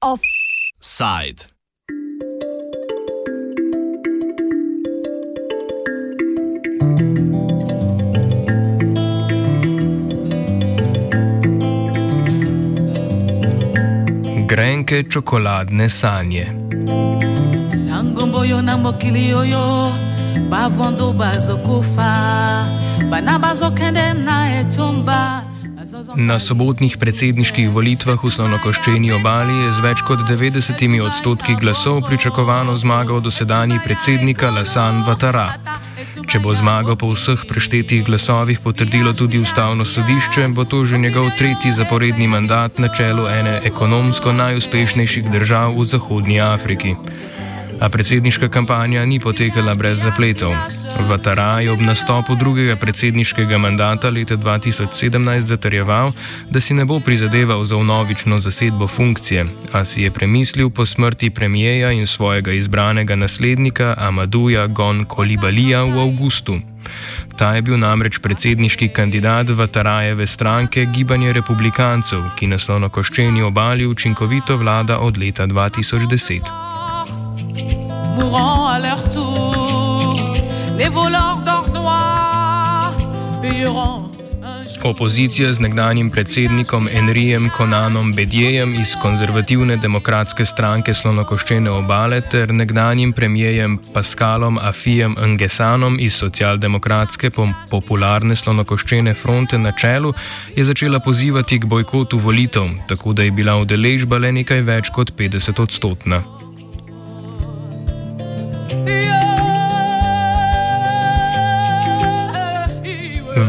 Offside. Grenke čokoladne sanje. nangomboyo na bavondo bazokufa bana bazokende na etumba Na sobotnih predsedniških volitvah v slonokoščeni obali je z več kot 90 odstotki glasov pričakovano zmagal dosedanji predsednik Lasan Vatara. Če bo zmago po vseh preštetih glasovih potrdilo tudi ustavno sodišče, bo to že njegov tretji zaporedni mandat na čelu ene ekonomsko najuspešnejših držav v Zahodnji Afriki. A predsedniška kampanja ni potekala brez zapletov. Vatara je ob nastopu drugega predsedniškega mandata leta 2017 zatrjeval, da si ne bo prizadeval za vnovično zasedbo funkcije, a si je premislil po smrti premijeja in svojega izbranega naslednika Amaduja Gon Kolibalija v avgustu. Ta je bil namreč predsedniški kandidat Vatarajeve stranke Gibanje republikancev, ki na slonokoščeni obali učinkovito vlada od leta 2010. mourant à leur tour. Les voleurs d'or noir jour. Opozicija z nekdanjim predsednikom Enrijem Konanom Bedjejem iz konzervativne demokratske stranke Slonokoščene obale ter nekdanjim premijejem Paskalom Afijem Ngesanom iz socialdemokratske popularne Slonokoščene fronte na čelu je začela pozivati k bojkotu volitev, tako da je bila udeležba le nekaj več kot 50 odstotna.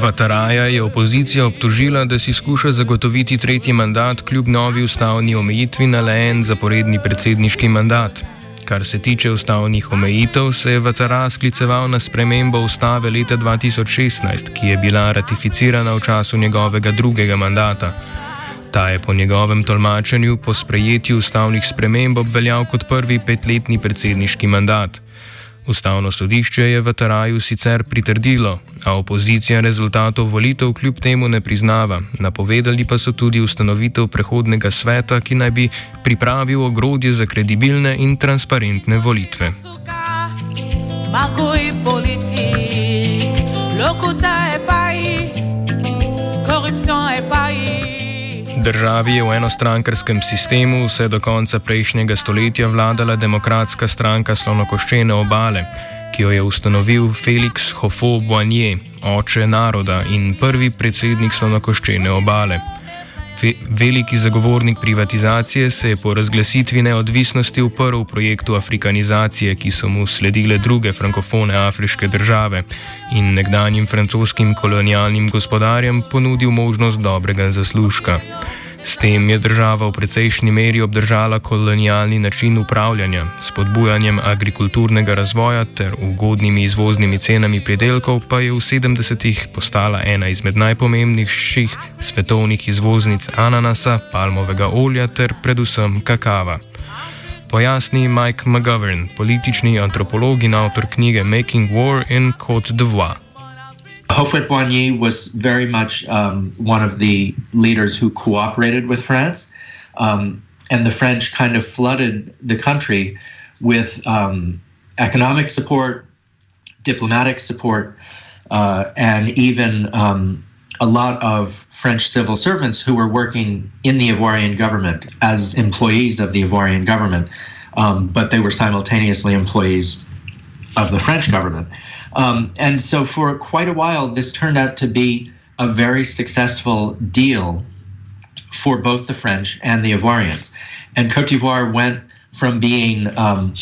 Vataraja je opozicija obtožila, da si skuša zagotoviti tretji mandat kljub novi ustavni omejitvi na le en zaporedni predsedniški mandat. Kar se tiče ustavnih omejitev, se je Vatara skliceval na spremembo ustave leta 2016, ki je bila ratificirana v času njegovega drugega mandata. Ta je po njegovem tolmačenju po sprejetju ustavnih sprememb obveljal kot prvi petletni predsedniški mandat. Ustavno sodišče je Vataraju sicer pritrdilo, a opozicija rezultatov volitev kljub temu ne priznava. Napovedali pa so tudi ustanovitev prehodnega sveta, ki naj bi pripravil ogrodje za kredibilne in transparentne volitve. Magouille politique, le quota Državi je v enostrankarskem sistemu vse do konca prejšnjega stoletja vladala demokratska stranka slonokoščene obale, ki jo je ustanovil Felix Hofo-Boigny, oče naroda in prvi predsednik slonokoščene obale. Ve veliki zagovornik privatizacije se je po razglasitvi neodvisnosti uprl projektu afrikanizacije, ki so mu sledile druge frankofone afriške države in nekdanjim francoskim kolonialnim gospodarjem ponudil možnost dobrega zaslužka. S tem je država v precejšnji meri obdržala kolonialni način upravljanja, spodbujanjem agrikulturnega razvoja ter ugodnimi izvoznimi cenami pridelkov, pa je v 70-ih postala ena izmed najpomembnejših svetovnih izvoznic ananasa, palmovega olja ter predvsem kakava. Pojasni Mike McGovern, politični antropolog in avtor knjige Making War in Côte d'Ivoire. Houphouët-Boigny was very much um, one of the leaders who cooperated with France, um, and the French kind of flooded the country with um, economic support, diplomatic support, uh, and even um, a lot of French civil servants who were working in the Ivorian government as employees of the Ivorian government, um, but they were simultaneously employees of the French government. Um, and so, for quite a while, this turned out to be a very successful deal for both the French and the Ivoirians. And Cote d'Ivoire went from being, um,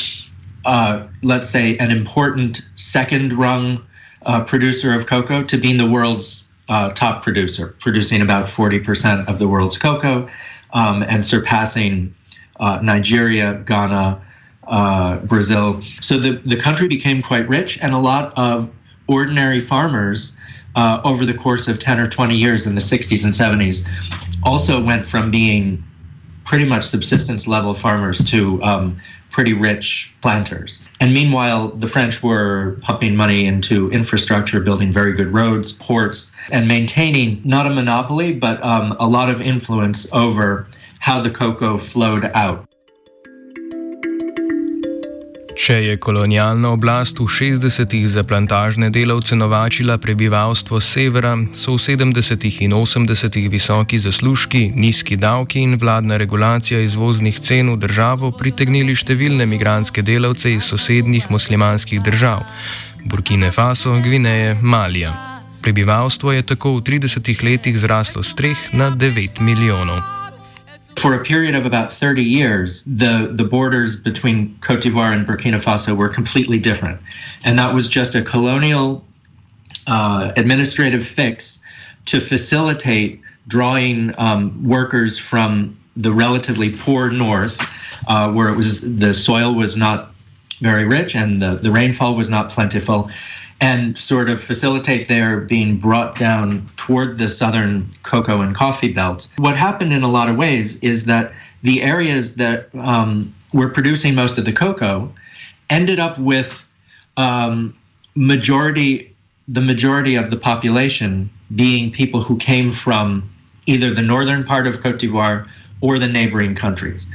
uh, let's say, an important second rung uh, producer of cocoa to being the world's uh, top producer, producing about 40% of the world's cocoa um, and surpassing uh, Nigeria, Ghana, uh, Brazil. So the, the country became quite rich, and a lot of ordinary farmers uh, over the course of 10 or 20 years in the 60s and 70s also went from being pretty much subsistence level farmers to um, pretty rich planters. And meanwhile, the French were pumping money into infrastructure, building very good roads, ports, and maintaining not a monopoly, but um, a lot of influence over how the cocoa flowed out. Če je kolonialna oblast v 60-ih za plantažne delavce novačila prebivalstvo severa, so v 70-ih in 80-ih visoki zaslužki, nizki davki in vladna regulacija izvoznih cen v državo pritegnili številne migranske delavce iz sosednjih muslimanskih držav: Burkine Faso, Gvineje, Malija. Prebivalstvo je tako v 30 letih zraslo z 3 na 9 milijonov. For a period of about 30 years, the, the borders between Cote d'Ivoire and Burkina Faso were completely different. And that was just a colonial uh, administrative fix to facilitate drawing um, workers from the relatively poor north, uh, where it was the soil was not very rich and the, the rainfall was not plentiful, and sort of facilitate their being brought down toward the southern cocoa and coffee belt. What happened in a lot of ways is that the areas that um, were producing most of the cocoa ended up with um, majority the majority of the population being people who came from either the northern part of Cote d'Ivoire or the neighboring countries.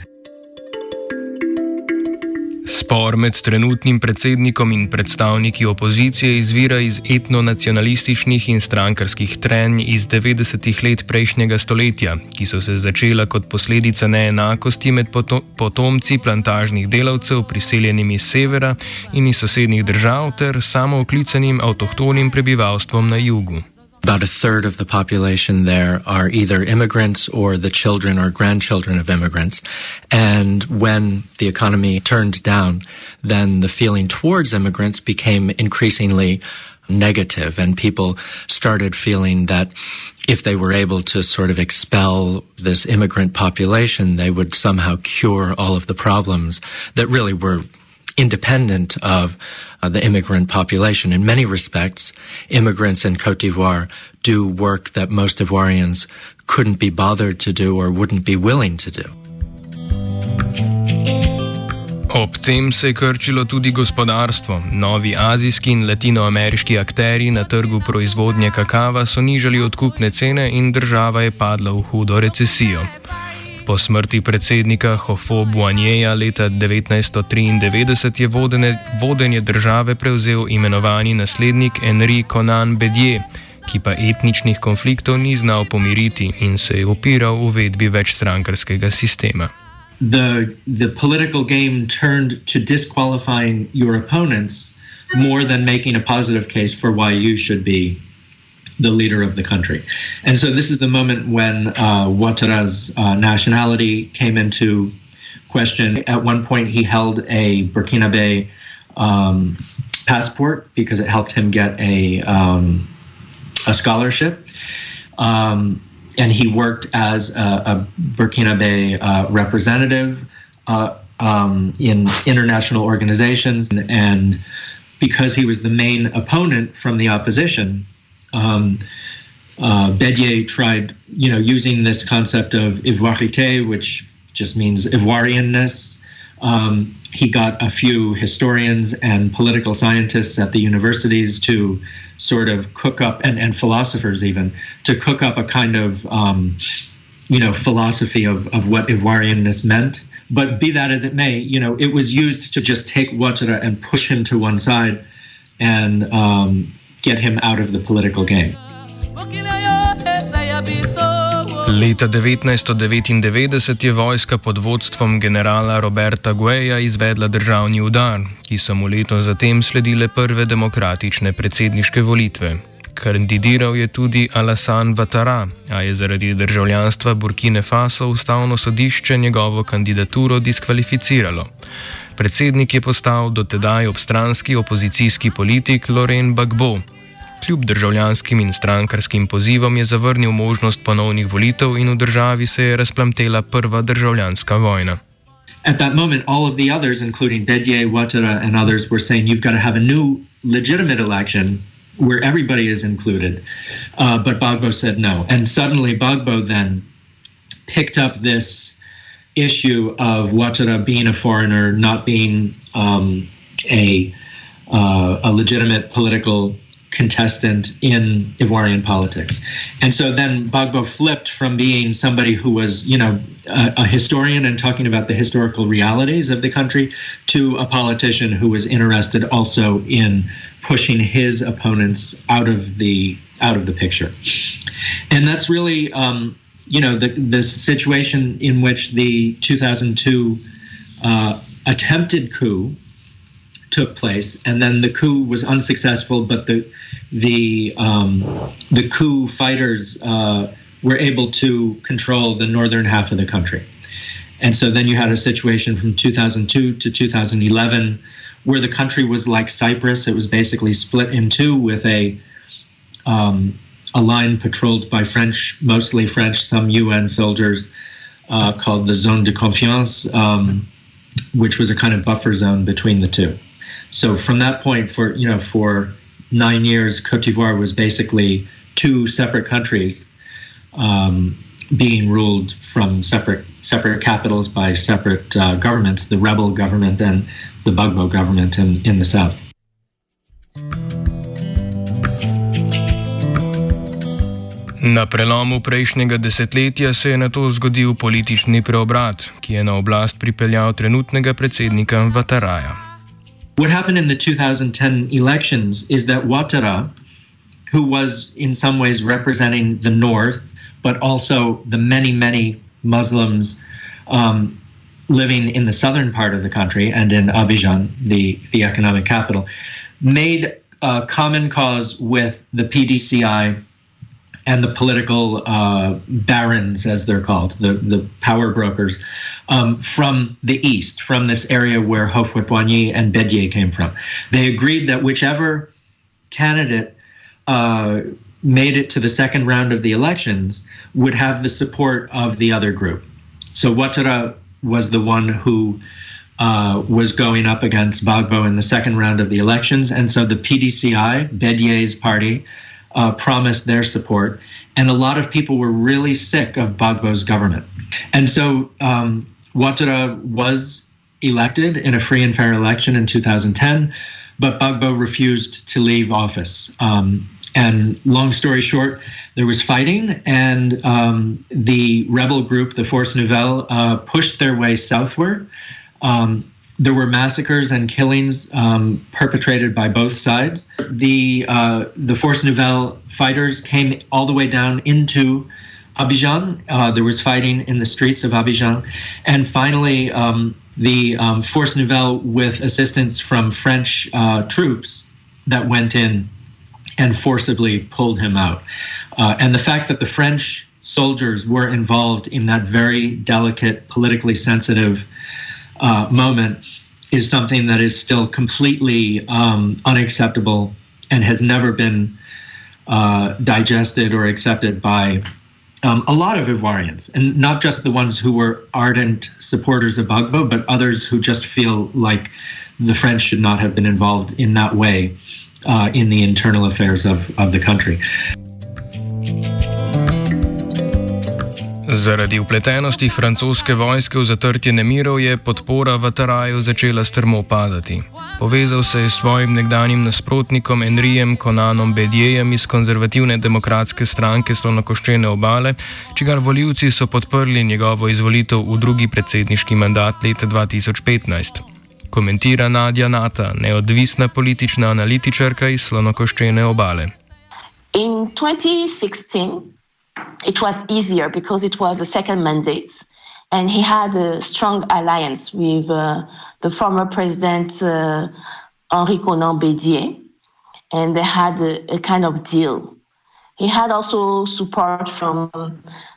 Spor med trenutnim predsednikom in predstavniki opozicije izvira iz etnonacionalističnih in strankarskih trenj iz 90-ih let prejšnjega stoletja, ki so se začela kot posledica neenakosti med potomci plantažnih delavcev, priseljenimi iz severa in iz sosednjih držav, ter samooklicanim avtohtonim prebivalstvom na jugu. About a third of the population there are either immigrants or the children or grandchildren of immigrants. And when the economy turned down, then the feeling towards immigrants became increasingly negative, and people started feeling that if they were able to sort of expel this immigrant population, they would somehow cure all of the problems that really were independent of uh, the immigrant population. In many respects, immigrants in Cote d'Ivoire do work that most Ivoirians couldn't be bothered to do or wouldn't be willing to do. Ob tem se je krčilo tudi gospodarstvo. Novi azijski in latinoameriški akteri na trgu proizvodnje kakava so nižali odkupne cene in država je padla v hudo recesijo. Po smrti predsednika Hofo Buanjeja leta 1993 je vodene, vodenje države prevzel imenovani naslednik Henri Conan Bedje, ki pa etničnih konfliktov ni znal pomiriti in se je opiral uvedbi večstrankarskega sistema. The, the political game turned to disqualifying your opponents more than making a positive case for why you should be the leader of the country. And so this is the moment when uh, Ouattara's uh, nationality came into question. At one point, he held a Burkinabe um, passport because it helped him get a, um, a scholarship. Um, and he worked as a, a Burkinabe uh, representative uh, um, in international organizations. And because he was the main opponent from the opposition, um, uh, Bedier tried, you know, using this concept of ivoirité, which just means Ivoirianness. Um, he got a few historians and political scientists at the universities to sort of cook up, and, and philosophers even, to cook up a kind of, um, you know, philosophy of, of what Ivoirianness meant. But be that as it may, you know, it was used to just take Ouattara and push him to one side and um, get him out of the political game. Leta 1999 je vojska pod vodstvom generala Roberta Gueja izvedla državni udar, ki so mu leto zatem sledile prve demokratične predsedniške volitve. Kandidiral je tudi Alassane Ouattara, a je zaradi državljanstva Burkine Faso ustavno sodišče njegovo kandidaturo diskvalificiralo. Predsednik je postal dotedaj obstranski opozicijski politik Loren Bagbo. Kljub državljanskim in strankarskim pozivom je zavrnil možnost ponovnih volitev in v državi se je razplamtela prva državljanska vojna. At that moment, all of the others, including Bedje, Ouattara, and others, were saying you've got to have a new legitimate election where everybody is included. Uh, but Bagbo said no. And suddenly, Bagbo then picked up this issue of Ouattara being a foreigner, not being um, a uh, a legitimate political contestant in Ivorian politics. And so then Gbagbo flipped from being somebody who was, you know, a, a, historian and talking about the historical realities of the country to a politician who was interested also in pushing his opponents out of the out of the picture. And that's really um, you know the the situation in which the 2002 uh, attempted coup took place, and then the coup was unsuccessful, but the the um, the coup fighters uh, were able to control the northern half of the country, and so then you had a situation from 2002 to 2011 where the country was like Cyprus; it was basically split in two with a um, a line patrolled by French, mostly French, some UN soldiers, uh, called the Zone de Confiance, um, which was a kind of buffer zone between the two. So from that point, for you know, for nine years, Cote d'Ivoire was basically two separate countries um, being ruled from separate separate capitals by separate uh, governments, the rebel government and the Gbagbo government in, in the south. Na prelomu prejšnjega desetletja se je na to zgodil politični preobrat, ki je na oblast pripeljal trenutnega predsednika Vataraja. What happened in the 2010 elections is that Ouattara, who was in some ways representing the North, but also the many, many Muslims um, living in the southern part of the country and in Abidjan, the, the economic capital, made a common cause with the PDCI and the political uh, barons, as they're called, the, the power brokers, um, from the east, from this area where Houphouët-Boigny and Bédier came from. They agreed that whichever candidate uh, made it to the second round of the elections would have the support of the other group. So Ouattara was the one who uh, was going up against Bagbo in the second round of the elections. And so the PDCI, Bédier's party, uh, promised their support. And a lot of people were really sick of Bagbo's government. And so um, Ouattara was elected in a free and fair election in 2010, but Bagbo refused to leave office. Um, and long story short, there was fighting, and um, the rebel group, the Force Nouvelle, uh, pushed their way southward. Um, there were massacres and killings um, perpetrated by both sides. The uh, the Force Nouvelle fighters came all the way down into Abidjan. Uh, there was fighting in the streets of Abidjan, and finally, um, the um, Force Nouvelle, with assistance from French uh, troops, that went in and forcibly pulled him out. Uh, and the fact that the French soldiers were involved in that very delicate, politically sensitive uh, moment is something that is still completely um, unacceptable and has never been uh, digested or accepted by um, a lot of Ivoirians, and not just the ones who were ardent supporters of Bagbo, but others who just feel like the French should not have been involved in that way uh, in the internal affairs of, of the country. Zaradi upletenosti francoske vojske v zatrtje nemirov je podpora v Taraju začela strmo padati. Povezal se je s svojim nekdanjim nasprotnikom Enrijem Konanom Bedjejem iz konzervativne demokratske stranke Slonokoščene obale, čigar voljivci so podprli njegovo izvolitev v drugi predsedniški mandat leta 2015. Komentira Nadja Nata, neodvisna politična analitičarka iz Slonokoščene obale. In 2016. It was easier because it was a second mandate. And he had a strong alliance with uh, the former president uh, Henri Conan Bédier, and they had a, a, kind of deal. He had also support from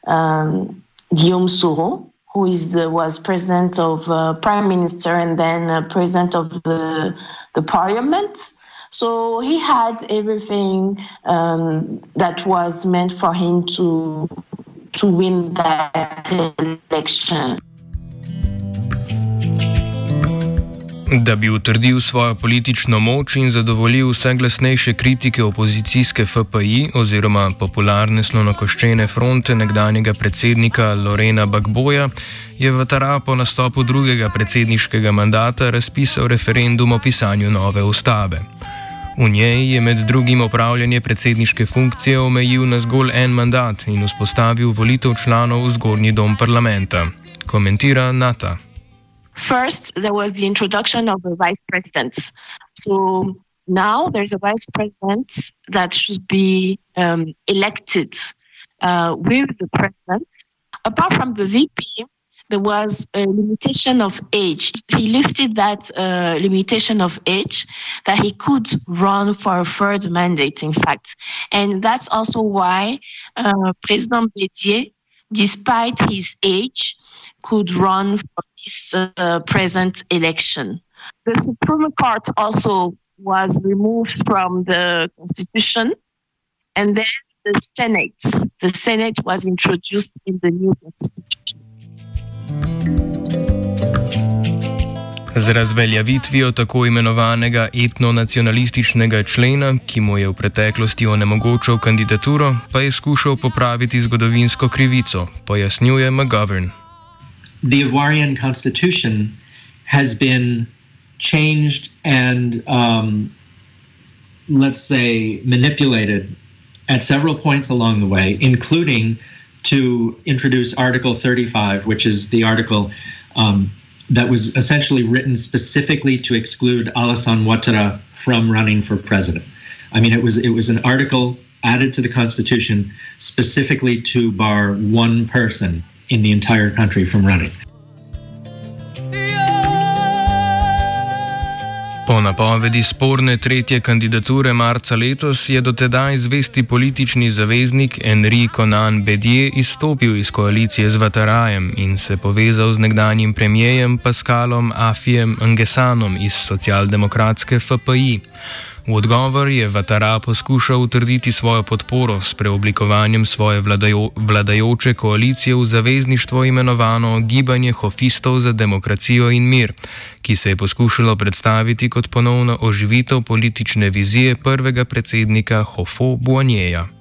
um, Guillaume Soro, who is the, was president of uh, prime minister and then uh, president of the, the parliament. So he had everything um, that was meant for him to to win that election. Da bi utrdil svojo politično moč in zadovoljil vse glasnejše kritike opozicijske FPI oziroma popularne slonokoščene fronte nekdanjega predsednika Lorena Bagboja, je Vatara po nastopu drugega predsedniškega mandata razpisal referendum o pisanju nove ustave. V njej je med drugim opravljanje predsedniške funkcije omejil na zgolj en mandat in vzpostavil volitev članov v zgornji dom parlamenta. Komentira Nata. First, there was the introduction of the vice president. So now there's a vice president that should be um, elected uh, with the president. Apart from the VP, there was a limitation of age. He lifted that uh, limitation of age that he could run for a third mandate, in fact. And that's also why uh, President Bédier, despite his age, could run for this uh, present election. The Supreme Court also was removed from the Constitution, and then the Senate. The Senate was introduced in the new Constitution. Z razveljavitvijo tako imenovanega etnonacionalističnega člena, ki mu je v preteklosti onemogočal kandidaturo, pa je skušal popraviti zgodovinsko krivico, pojasnjuje McGovern. The Ivoirian constitution has been changed and, um, let's say, manipulated at several points along the way, including to introduce Article 35, which is the article um, that was essentially written specifically to exclude Alassane Ouattara from running for president. I mean, it was it was an article added to the Constitution specifically to bar one person in the entire country from running. Po napovedi sporne tretje kandidature marca letos je dotedaj zvesti politični zaveznik Henri Conan Bedje izstopil iz koalicije z Vatarajem in se povezal z nekdanjim premijejem Pascalom Afijem Angesanom iz socialdemokratske FPI. V odgovor je Vatara poskušal utrditi svojo podporo s preoblikovanjem svoje vladajo, vladajoče koalicije v zavezništvo imenovano Gibanje Hofistov za demokracijo in mir, ki se je poskušalo predstaviti kot ponovno oživitev politične vizije prvega predsednika Hofo Buanjeja.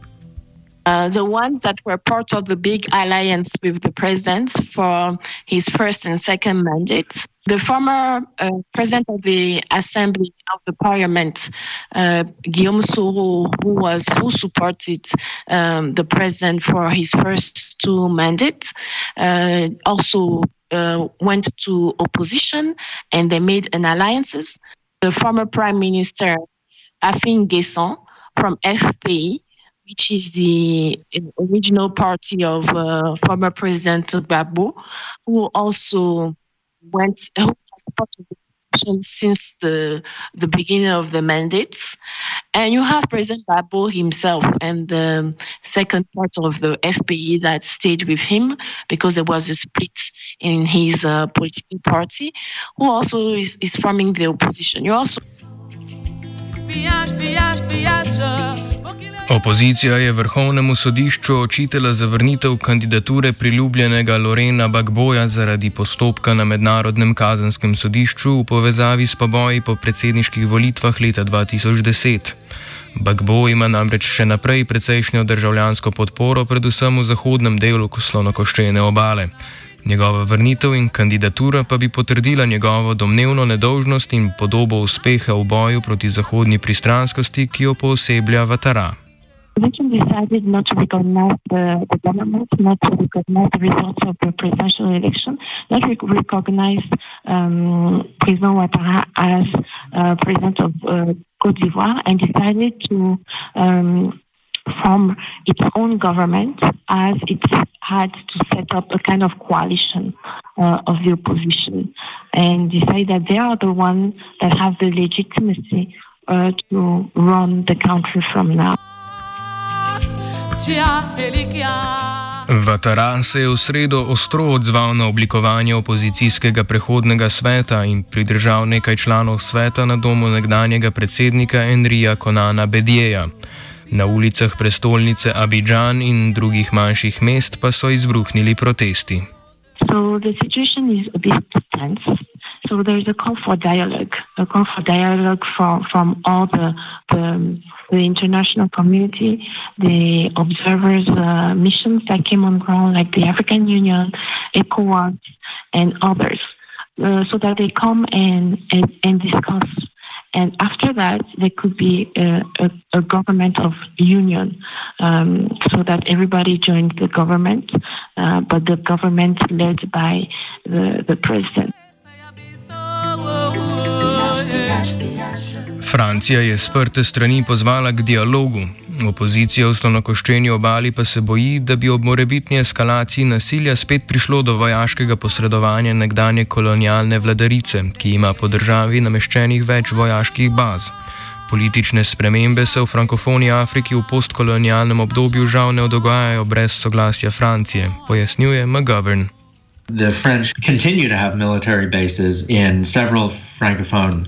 Uh, the ones that were part of the big alliance with the president for his first and second mandates The former uh, president of the Assembly of the Parliament, uh, Guillaume Soro, who was who supported um, the president for his first two mandates, uh, also uh, went to opposition, and they made an alliances. The former Prime Minister Afin Guesson from FPI, which is the original party of uh, former President Gbagbo, who also went who since the the beginning of the mandates, and you have President Babo himself and the second part of the FPE that stayed with him because there was a split in his uh, political party, who also is, is forming the opposition. You also. Opozicija je vrhovnemu sodišču očitala zavrnitev kandidature priljubljenega Lorena Bagboja zaradi postopka na mednarodnem kazenskem sodišču v povezavi s poboji po predsedniških volitvah leta 2010. Bagbo ima namreč še naprej precejšnjo državljansko podporo, predvsem v zahodnem delu slonokoščene obale. Njegova vrnitev in kandidatura pa bi potrdila njegovo domnevno nedolžnost in podobo uspeha v boju proti zahodni pristranskosti, ki jo pooseblja Vatara. Convention decided not to recognize the, the, government, not to recognize the results of the presidential election, not to recognize um, President Ouattara as uh, president of uh, Cote d'Ivoire, and decided to um, form its own government as it had to set up a kind of coalition uh, of the opposition and decide that they are the ones that have the legitimacy uh, to run the country from now. Vatara se je v sredo ostro odzval na oblikovanje opozicijskega prehodnega sveta in pridržal nekaj članov sveta na domu nekdanjega predsednika Enrija Konana Bedjeja. Na ulicah prestolnice Abidžan in drugih manjših mest pa so izbruhnili protesti. So so there's a call for dialogue, a call for dialogue from from all the the, the international community, the observers uh, missions that came on ground, like the African Union, ECOWAS, and others, uh, so that they come and, and, and discuss. And after that, there could be a, a, a government of union, um, so that everybody joins the government, uh, but the government led by the, the president. Francija je sprte strani pozvala k dialogu. Opozicija v slonokoščeni obali pa se boji, da bi ob morebitni eskalaciji nasilja spet prišlo do vojaškega posredovanja nekdanje kolonialne vladarice, ki ima po državi nameščenih več vojaških baz. Politične spremembe se v frankofoni Afriki v postkolonialnem obdobju žal ne dogajajo brez soglasja Francije, pojasnjuje McGovern. The French continue to have military bases in several francophone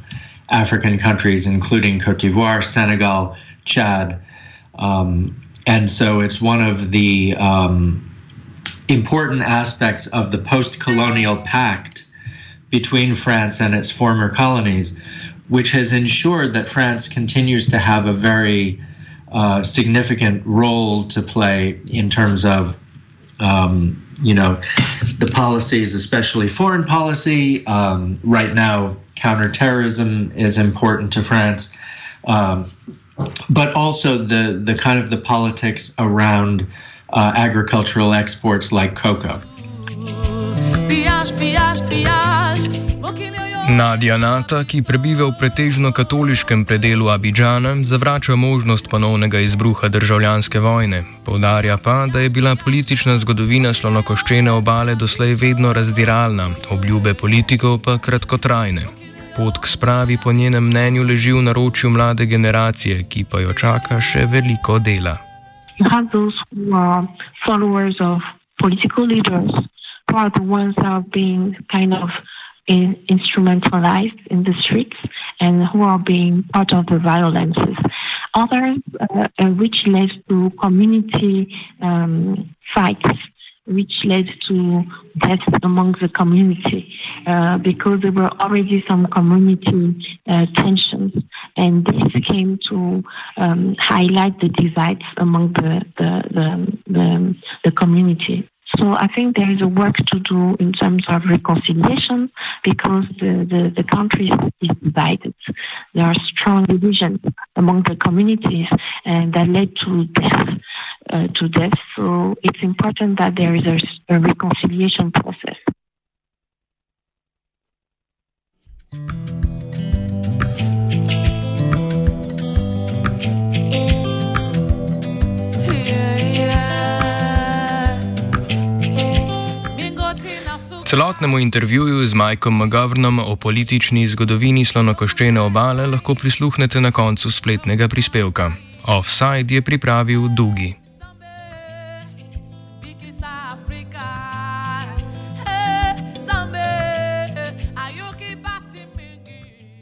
African countries, including Cote d'Ivoire, Senegal, Chad. Um, and so it's one of the um, important aspects of the post colonial pact between France and its former colonies, which has ensured that France continues to have a very uh, significant role to play in terms of um, you know, the policies, especially foreign policy. Um, right now, counterterrorism is important to France, um, but also the the kind of the politics around uh, agricultural exports like cocoa. Nadja Nata, ki prebiva v pretežno katoliškem predelu Abidžana, zavrača možnost ponovnega izbruha državljanske vojne. Povdarja pa, da je bila politična zgodovina slonokoščene obale doslej vedno razdiralna, obljube politikov pa kratkotrajne. Pot k spravi po njenem mnenju leži v naročju mlade generacije, ki pa jo čaka še veliko dela. Political leaders who are the ones that are being kind of in, instrumentalized in the streets and who are being part of the violences. Others, uh, uh, which led to community um, fights, which led to deaths among the community, uh, because there were already some community uh, tensions, and this came to um, highlight the divides among the the, the, the, the community. So I think there is a work to do in terms of reconciliation because the, the, the country is divided. There are strong divisions among the communities and that led to death. Uh, to death. So it's important that there is a, a reconciliation process. Celotnemu intervjuju z Mikeom McGovernom o politični zgodovini slonokoščene obale lahko prisluhnete na koncu spletnega prispevka. Offside je pripravil Dugi.